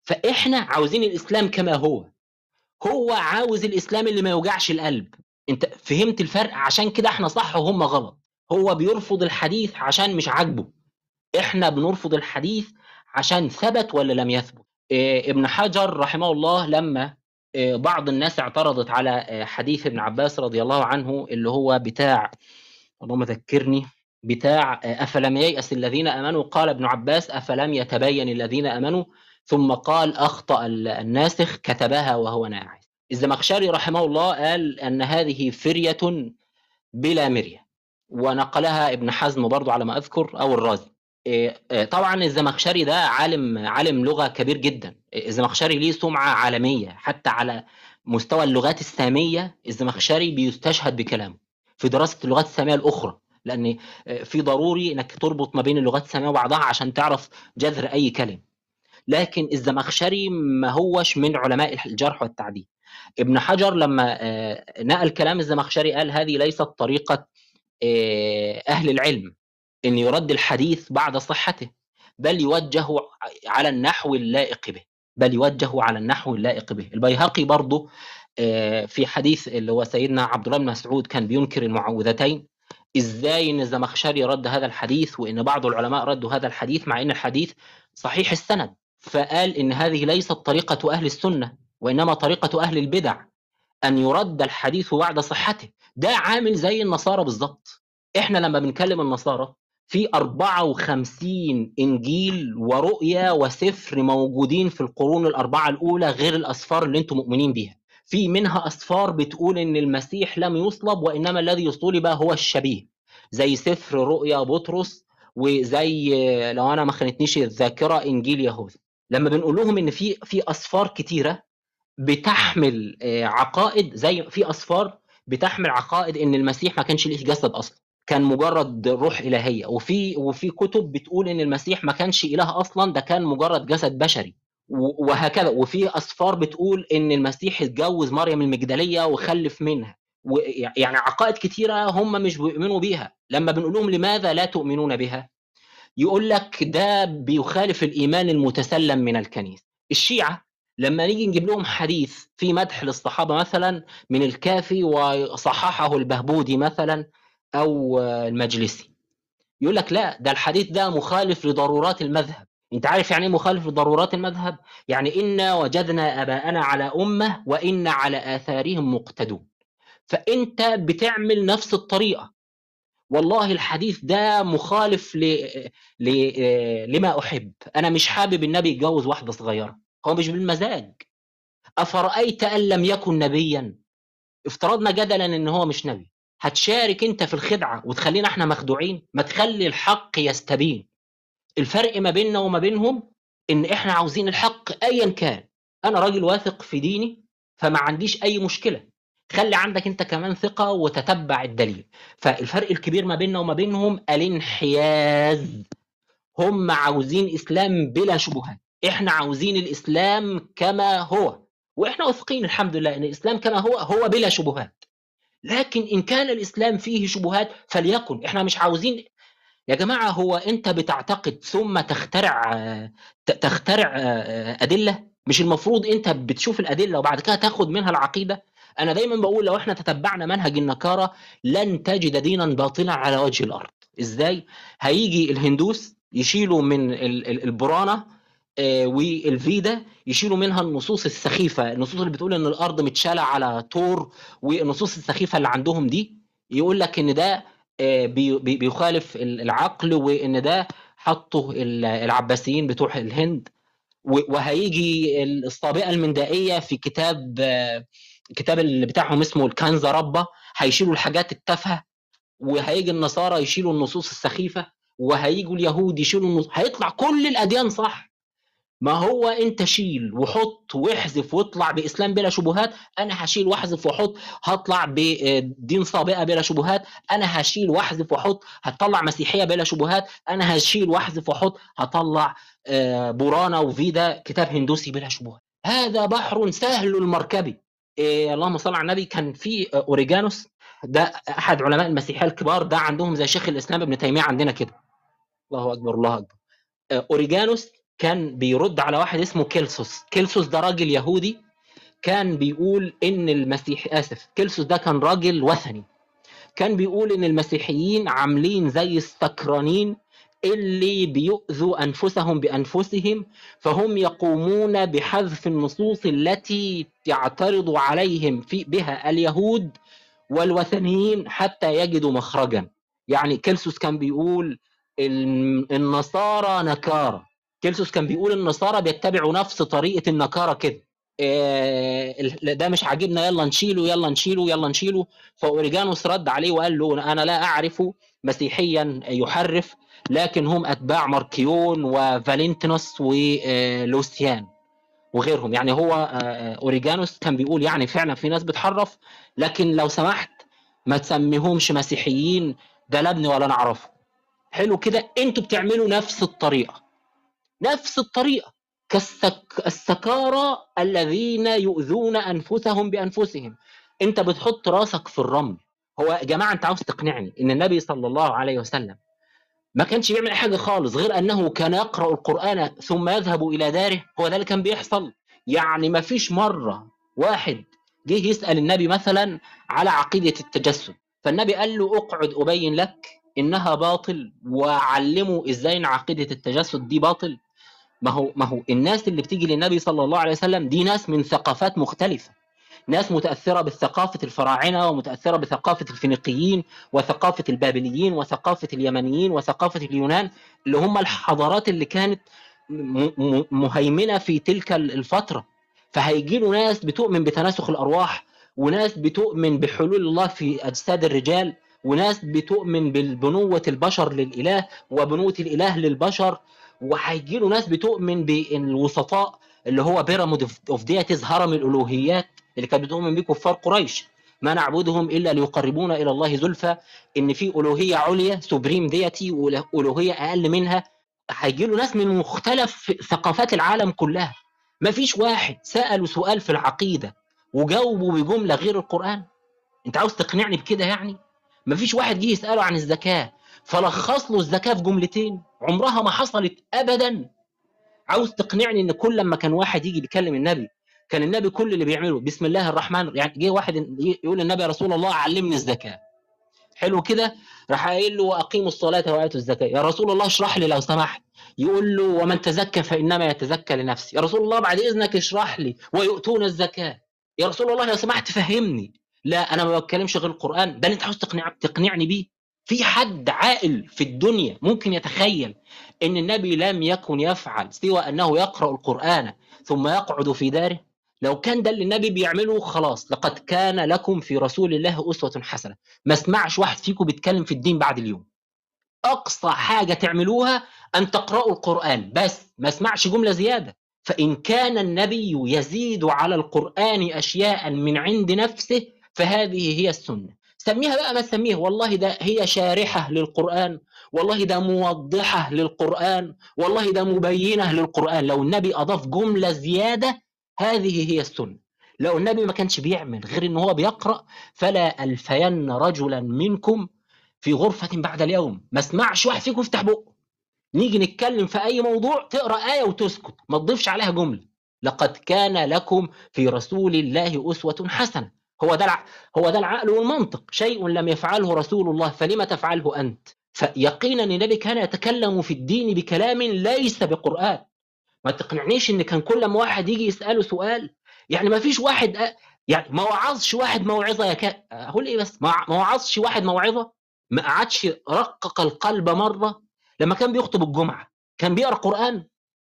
فإحنا عاوزين الإسلام كما هو. هو عاوز الإسلام اللي ما يوجعش القلب. انت فهمت الفرق؟ عشان كده إحنا صح وهم غلط. هو بيرفض الحديث عشان مش عاجبه. إحنا بنرفض الحديث عشان ثبت ولا لم يثبت؟ إيه ابن حجر رحمه الله لما إيه بعض الناس اعترضت على إيه حديث ابن عباس رضي الله عنه اللي هو بتاع اللهم ذكرني بتاع أفلم ييأس الذين آمنوا؟ قال ابن عباس أفلم يتبين الذين آمنوا؟ ثم قال أخطأ الناسخ كتبها وهو ناعس. الزمخشري رحمه الله قال أن هذه فرية بلا مرية ونقلها ابن حزم برضو على ما أذكر أو الرازي. طبعا الزمخشري ده عالم عالم لغة كبير جدا. الزمخشري ليه سمعة عالمية حتى على مستوى اللغات السامية الزمخشري بيستشهد بكلامه في دراسة اللغات السامية الأخرى. لأن في ضروري إنك تربط ما بين اللغات السامية وبعضها عشان تعرف جذر أي كلمه لكن الزمخشري ما هوش من علماء الجرح والتعديل. ابن حجر لما نقل كلام الزمخشري قال هذه ليست طريقة أهل العلم إن يرد الحديث بعد صحته بل يوجه على النحو اللائق به بل يوجه على النحو اللائق به. البيهقي برضه في حديث اللي هو سيدنا عبد الله بن مسعود كان بينكر المعوذتين إزاي إن الزمخشري رد هذا الحديث وإن بعض العلماء ردوا هذا الحديث مع إن الحديث صحيح السند فقال إن هذه ليست طريقة أهل السنة. وإنما طريقة أهل البدع أن يرد الحديث بعد صحته. ده عامل زي النصارى بالظبط. إحنا لما بنكلم النصارى في 54 إنجيل ورؤيا وسفر موجودين في القرون الأربعة الأولى غير الأسفار اللي أنتم مؤمنين بيها. في منها أسفار بتقول إن المسيح لم يصلب وإنما الذي صلب هو الشبيه. زي سفر رؤيا بطرس وزي لو أنا ما خانتنيش الذاكرة إنجيل يهوذا لما بنقول لهم إن في في أسفار كتيرة بتحمل عقائد زي في أسفار بتحمل عقائد إن المسيح ما كانش ليه جسد أصلا كان مجرد روح إلهية. وفي وفي كتب بتقول إن المسيح ما كانش إله أصلا ده كان مجرد جسد بشري. وهكذا. وفي أسفار بتقول إن المسيح اتجوز مريم المجدلية وخلف منها. يعني عقائد كتيرة هم مش بيؤمنوا بيها. لما بنقول لهم لماذا لا تؤمنون بها؟ يقول لك ده بيخالف الإيمان المتسلم من الكنيسة. الشيعة لما نيجي نجيب لهم حديث في مدح للصحابة مثلا من الكافي وصححه البهبودي مثلا أو المجلسي. يقول لك لا ده الحديث ده مخالف لضرورات المذهب. أنت عارف يعني إيه مخالف لضرورات المذهب؟ يعني إنا وجدنا آباءنا على أمة وان على آثارهم مقتدون. فأنت بتعمل نفس الطريقة. والله الحديث ده مخالف ل... ل... لما أحب. أنا مش حابب النبي يتجوز واحدة صغيرة. هو مش بالمزاج. أفرأيت أن لم يكن نبيا؟ افترضنا جدلا إن هو مش نبي. هتشارك أنت في الخدعة وتخلينا إحنا مخدوعين؟ ما تخلي الحق يستبين. الفرق ما بيننا وما بينهم إن إحنا عاوزين الحق ايا كان. أنا راجل واثق في ديني فما عنديش أي مشكلة. خلي عندك أنت كمان ثقة وتتبع الدليل. فالفرق الكبير ما بيننا وما بينهم الانحياز. هم عاوزين إسلام بلا شبهات. إحنا عاوزين الإسلام كما هو وإحنا واثقين الحمد لله إن الإسلام كما هو هو بلا شبهات. لكن إن كان الإسلام فيه شبهات فليكن. إحنا مش عاوزين يا جماعة هو أنت بتعتقد ثم تخترع تخترع أدلة؟ مش المفروض أنت بتشوف الأدلة وبعد كده تاخد منها العقيدة؟ أنا دايما بقول لو إحنا تتبعنا منهج النكارة لن تجد دينا باطلا على وجه الأرض. إزاي؟ هيجي الهندوس يشيلوا من البرانه والفيدا يشيلوا منها النصوص السخيفة. النصوص اللي بتقول إن الأرض متشالة على طور والنصوص السخيفة اللي عندهم دي يقول لك إن ده بيخالف العقل وإن ده حطه العباسيين بتوع الهند. وهيجي الصابئه المندائيه في كتاب الكتاب اللي بتاعهم اسمه الكنز ربة هيشيلوا الحاجات التافهة وهيجي النصارى يشيلوا النصوص السخيفة وهيجوا اليهود يشيلوا النصوص هيطلع كل الأديان صح. ما هو انت شيل وحط واحذف واطلع بإسلام بلا شبهات؟ أنا هشيل واحذف واحط هطلع بدين صابئه بلا شبهات. أنا هشيل واحذف واحط هطلع مسيحية بلا شبهات. أنا هشيل واحذف واحط هطلع برانا وفيدا كتاب هندوسي بلا شبهات. هذا بحر سهل المركب إيه اللهم صل على النبي. كان في أوريجانوس. ده أحد علماء المسيحية الكبار. ده عندهم زي شيخ الإسلام ابن تيمية عندنا كده. الله أكبر الله أكبر. أوريجانوس كان بيرد على واحد اسمه كيلسوس. كيلسوس ده راجل يهودي. كان بيقول إن المسيح آسف كيلسوس ده كان راجل وثني. كان بيقول إن المسيحيين عاملين زي السكرانين اللي بيؤذوا أنفسهم بأنفسهم فهم يقومون بحذف النصوص التي تعترض عليهم في بها اليهود والوثنيين حتى يجدوا مخرجا. يعني كيلسوس كان بيقول النصارى نكاره كيلسوس كان بيقول النصارى بيتبعوا نفس طريقة النكارة كده. ده مش عاجبنا يلا نشيله يلا نشيله يلا نشيله. فأوريجانوس رد عليه وقال له أنا لا أعرف مسيحيا يحرف لكن هم أتباع ماركيون وفالنتينوس ولوسيان وغيرهم. يعني هو أوريجانوس كان بيقول يعني فعلا في ناس بتحرف لكن لو سمحت ما تسميهمش مسيحيين ده لا ابني ولا نعرفه. حلو كده؟ أنتوا بتعملوا نفس الطريقة. نفس الطريقة كالسك... السكارى الذين يؤذون أنفسهم بأنفسهم. أنت بتحط راسك في الرمل. هو يا جماعة أنت عاوز تقنعني إن النبي صلى الله عليه وسلم ما كانش بيعمل حاجة خالص غير أنه كان يقرأ القرآن ثم يذهب إلى داره هو ده اللي كان بيحصل. يعني ما فيش مرة واحد جه يسأل النبي مثلا على عقيدة التجسد. فالنبي قال له أقعد أبين لك إنها باطل وعلمه إزاي إن عقيدة التجسد دي باطل. ما هو ما هو الناس اللي بتيجي للنبي صلى الله عليه وسلم دي ناس من ثقافات مختلفة. ناس متأثرة بثقافه الفراعنة ومتأثرة بثقافة الفينيقيين وثقافة البابليين وثقافة اليمنيين وثقافة اليونان اللي هم الحضارات اللي كانت مهيمنة في تلك الفترة. فهيجي له ناس بتؤمن بتناسخ الأرواح وناس بتؤمن بحلول الله في أجساد الرجال وناس بتؤمن ببنوة البشر للإله وبنوة الإله للبشر. وهيجي له ناس بتؤمن بالوسطاء اللي هو pyramid of deities هرم الألوهيات اللي كانت بتؤمن بيه كفار قريش. ما نعبدهم إلا ليقربونا إلى الله زلفى. إن في ألوهية عليا supreme deity وألوهية أقل منها. هيجي له ناس من مختلف ثقافات العالم كلها. ما فيش واحد سأله سؤال في العقيدة وجاوبه بجملة غير القرآن. أنت عاوز تقنعني بكده يعني؟ ما فيش واحد جه يسأله عن الزكاة. فلخص له الزكاة في جملتين. عمرها ما حصلت ابدا. عاوز تقنعني إن كل لما كان واحد يجي يكلم النبي كان النبي كل اللي بيعمله بسم الله الرحمن يعني جه واحد يقول للنبي يا رسول الله علمني الزكاة. حلو كده؟ راح قايل له واقيموا الصلاة وآتوا الزكاة. يا رسول الله اشرح لي لو سمحت. يقول له ومن تزكى فإنما يتزكى لنفسه. يا رسول الله بعد إذنك اشرح لي ويؤتون الزكاة. يا رسول الله لو سمحت فهمني. لا أنا ما بتكلمش غير القرآن. ده أنت عاوز تقنع تقنعني بيه. في حد عاقل في الدنيا ممكن يتخيل إن النبي لم يكن يفعل سوى أنه يقرأ القرآن ثم يقعد في داره؟ لو كان ده اللي النبي بيعمله خلاص لقد كان لكم في رسول الله أسوة حسنة. ما اسمعش واحد فيكم بيتكلم في الدين بعد اليوم. أقصى حاجة تعملوها أن تقرأوا القرآن. بس ما اسمعش جملة زيادة. فإن كان النبي يزيد على القرآن أشياء من عند نفسه فهذه هي السنة. سميها بقى ما تسميها. والله ده هي شارحة للقرآن. والله ده موضحة للقرآن. والله ده مبينة للقرآن. لو النبي أضاف جملة زيادة هذه هي السنة. لو النبي ما كانش بيعمل غير إن هو بيقرأ فلا ألفين رجلا منكم في غرفة بعد اليوم. ما اسمعش واحد فيكم يفتح بقه. نيجي نتكلم في أي موضوع تقرأ آية وتسكت. ما تضيفش عليها جملة. لقد كان لكم في رسول الله أسوة حسنة. هو ده. هو ده العقل والمنطق. شيء لم يفعله رسول الله فلما تفعله أنت؟ فيقينا النبي كان يتكلم في الدين بكلام ليس بقرآن. ما تقنعنيش إن كان كل ما واحد يجي يسأله سؤال يعني ما فيش واحد أ... يعني ما وعظش واحد موعظة يا كا أقول إيه بس؟ ما وعظش واحد موعظة؟ ما قعدش رقق القلب مرة؟ لما كان بيخطب الجمعة كان بيقرأ قرآن؟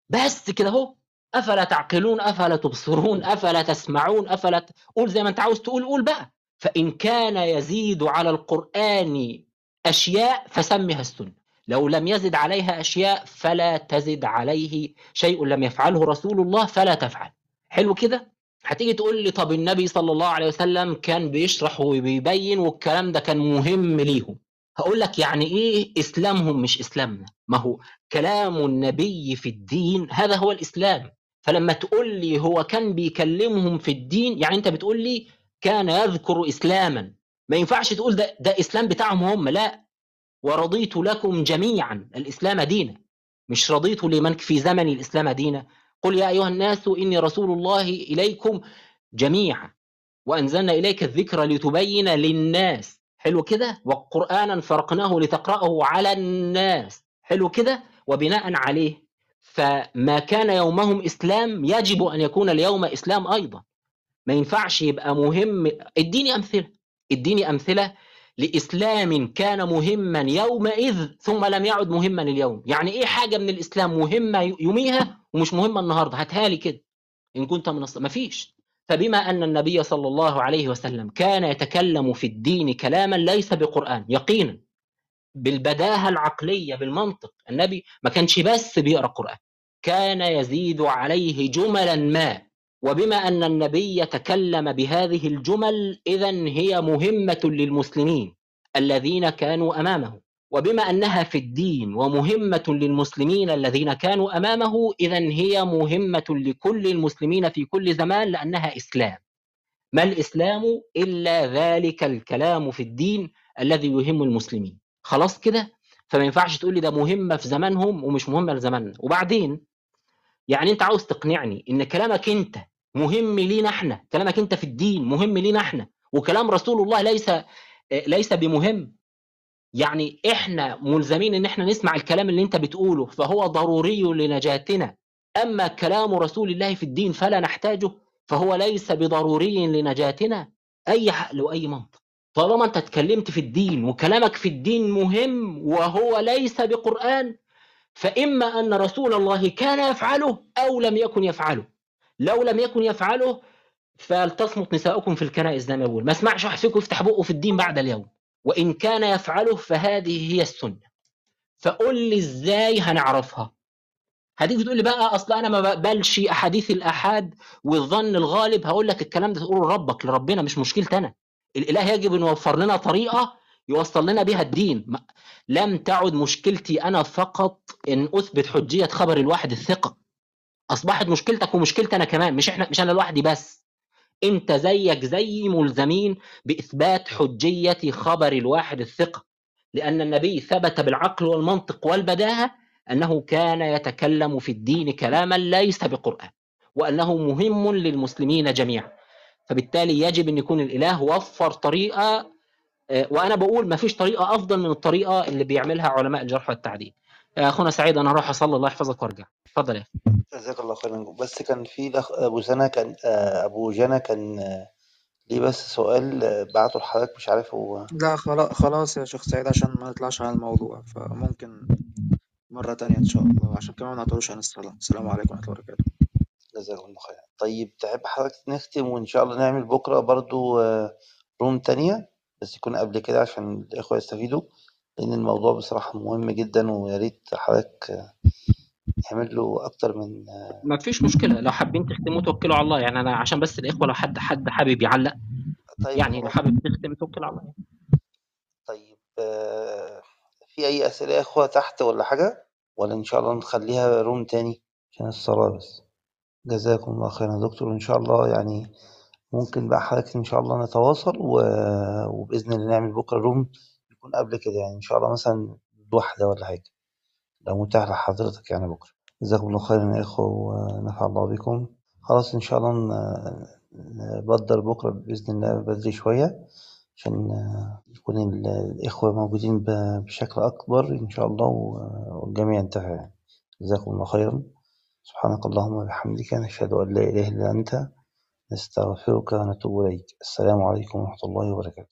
بس كده أهو. أفلا تعقلون؟ أفلا تبصرون؟ أفلا تسمعون؟ أفلا ت... قول زي ما أنت عاوز تقول قول بقى. فإن كان يزيد على القرآن أشياء فسمها السنة. لو لم يزد عليها أشياء فلا تزد عليه شيء. لم يفعله رسول الله فلا تفعل. حلو كده؟ هتيجي تقول لي طب النبي صلى الله عليه وسلم كان بيشرح وبيبين والكلام ده كان مهم ليهم. هقول لك يعني إيه إسلامهم مش إسلامنا؟ ما هو كلام النبي في الدين هذا هو الإسلام. فلما تقول لي هو كان بيكلمهم في الدين يعني أنت بتقول لي كان يذكر إسلاما. ما ينفعش تقول ده ده إسلام بتاعهم هم لا. ورضيت لكم جميعا الإسلام دينا. مش رضيت لمن في زمن الإسلام دينا. قل يا أيها الناس إني رسول الله إليكم جميعا. وأنزلنا إليك الذكر لتبين للناس. حلو كده؟ وقرانا فرقناه لتقرأه على الناس. حلو كده؟ وبناء عليه. فما كان يومهم إسلام يجب أن يكون اليوم إسلام أيضا. ما ينفعش يبقى مهم اديني أمثلة اديني أمثلة لإسلام كان مهما يومئذ ثم لم يعد مهما اليوم يعني إيه حاجة من الإسلام مهمة يوميها ومش مهمة النهارده؟ هاتها لي كده. إن كنت من الص... مفيش فبما أن النبي صلى الله عليه وسلم كان يتكلم في الدين كلاما ليس بقرآن يقينا. بالبداهة العقلية بالمنطق. النبي ما كانش بس بيقرأ قرآن كان يزيد عليه جملا ما. وبما أن النبي تكلم بهذه الجمل اذا هي مهمة للمسلمين الذين كانوا أمامه. وبما أنها في الدين ومهمة للمسلمين الذين كانوا أمامه اذا هي مهمة لكل المسلمين في كل زمان لأنها إسلام. ما الإسلام؟ إلا ذلك الكلام في الدين الذي يهم المسلمين. خلاص كده؟ فما ينفعش تقول لي ده مهمة في زمانهم ومش مهمة لزماننا وبعدين يعني أنت عاوز تقنعني إن كلامك أنت مهم لينا إحنا كلامك أنت في الدين مهم لينا إحنا وكلام رسول الله ليس ليس بمهم؟ يعني إحنا ملزمين إن إحنا نسمع الكلام اللي أنت بتقوله فهو ضروري لنجاتنا. أما كلام رسول الله في الدين فلا نحتاجه فهو ليس بضروري لنجاتنا أي عقل واي منطق. طالما انت اتكلمت في الدين وكلامك في الدين مهم وهو ليس بقرآن فإما أن رسول الله كان يفعله أو لم يكن يفعله. لو لم يكن يفعله فلتصمت نساؤكم في الكنائس زي ما بقول ما اسمعش واحد فيكم يفتح بقه في الدين بعد اليوم. وإن كان يفعله فهذه هي السنة. فقول لي إزاي هنعرفها؟ هتيجي تقول لي بقى أصل أنا ما بقبلش أحاديث الأحاد والظن الغالب هقول لك الكلام ده تقوله لربك لربنا مش مشكلتي أنا. الإله يجب أن يوفر لنا طريقة يوصل لنا بها الدين. لم تعد مشكلتي أنا فقط إن أثبت حجية خبر الواحد الثقة. أصبحت مشكلتك ومشكلتي أنا كمان مش إحنا مش أنا لوحدي بس. أنت زيك زي ملزمين بإثبات حجية خبر الواحد الثقة. لأن النبي ثبت بالعقل والمنطق والبداهة أنه كان يتكلم في الدين كلاما ليس بقرآن وأنه مهم للمسلمين جميعا. فبالتالي يجب أن يكون الإله وفر طريقة وأنا بقول ما فيش طريقة أفضل من الطريقة اللي بيعملها علماء الجرح والتعديل. أخونا سعيد أنا هروح أصلي الله يحفظك وأرجع. اتفضل يا جزاك الله خيرا. بس كان في الأخ أبو سنة كان أبو جنى كان ليه بس سؤال بعته لحضرتك مش عارف هو. لا خلاص خلاص يا شيخ سعيد عشان ما نطلعش عن الموضوع فممكن مرة تانية إن شاء الله عشان كمان ما نعطلوش عن الصلاة. السلام عليكم ورحمة الله وبركاته. جزاكم الله خيرا. طيب تحب حضرتك نختم وإن شاء الله نعمل بكرة برضو روم تانية بس يكون قبل كده عشان الإخوة يستفيدوا لأن الموضوع بصراحة مهم جدا ويا ريت حضرتك نعمل له أكتر من ما فيش مشكلة لو حابين تختموا توكلوا على الله يعني أنا عشان بس الإخوة لو حد حد حابب يعلق طيب يعني لو حابب تختم توكل على الله. طيب آه، في أي أسئلة يا إخوة تحت ولا حاجة؟ ولا إن شاء الله نخليها روم تاني عشان الصلاة بس. جزاكم الله خيرا. يا دكتور إن شاء الله يعني ممكن بقى حضرتك إن شاء الله نتواصل و... وبإذن الله نعمل بكرة روم يكون قبل كده يعني. إن شاء الله مثلا واحدة ولا حاجة. لو متاح لحضرتك يعني بكرة. جزاكم الله خيرا يا إخوة ونفع الله بكم. خلاص إن شاء الله ن- نبدر بكرة بإذن الله بدري شوية عشان يكون ال- الإخوة موجودين بشكل أكبر إن شاء الله والجميع ينتهي يعني. جزاكم الله خيرا. سبحانك اللهم وبحمدك نشهد أن لا إله إلا أنت نستغفرك ونتوب إليك. السلام عليكم ورحمة الله وبركاته.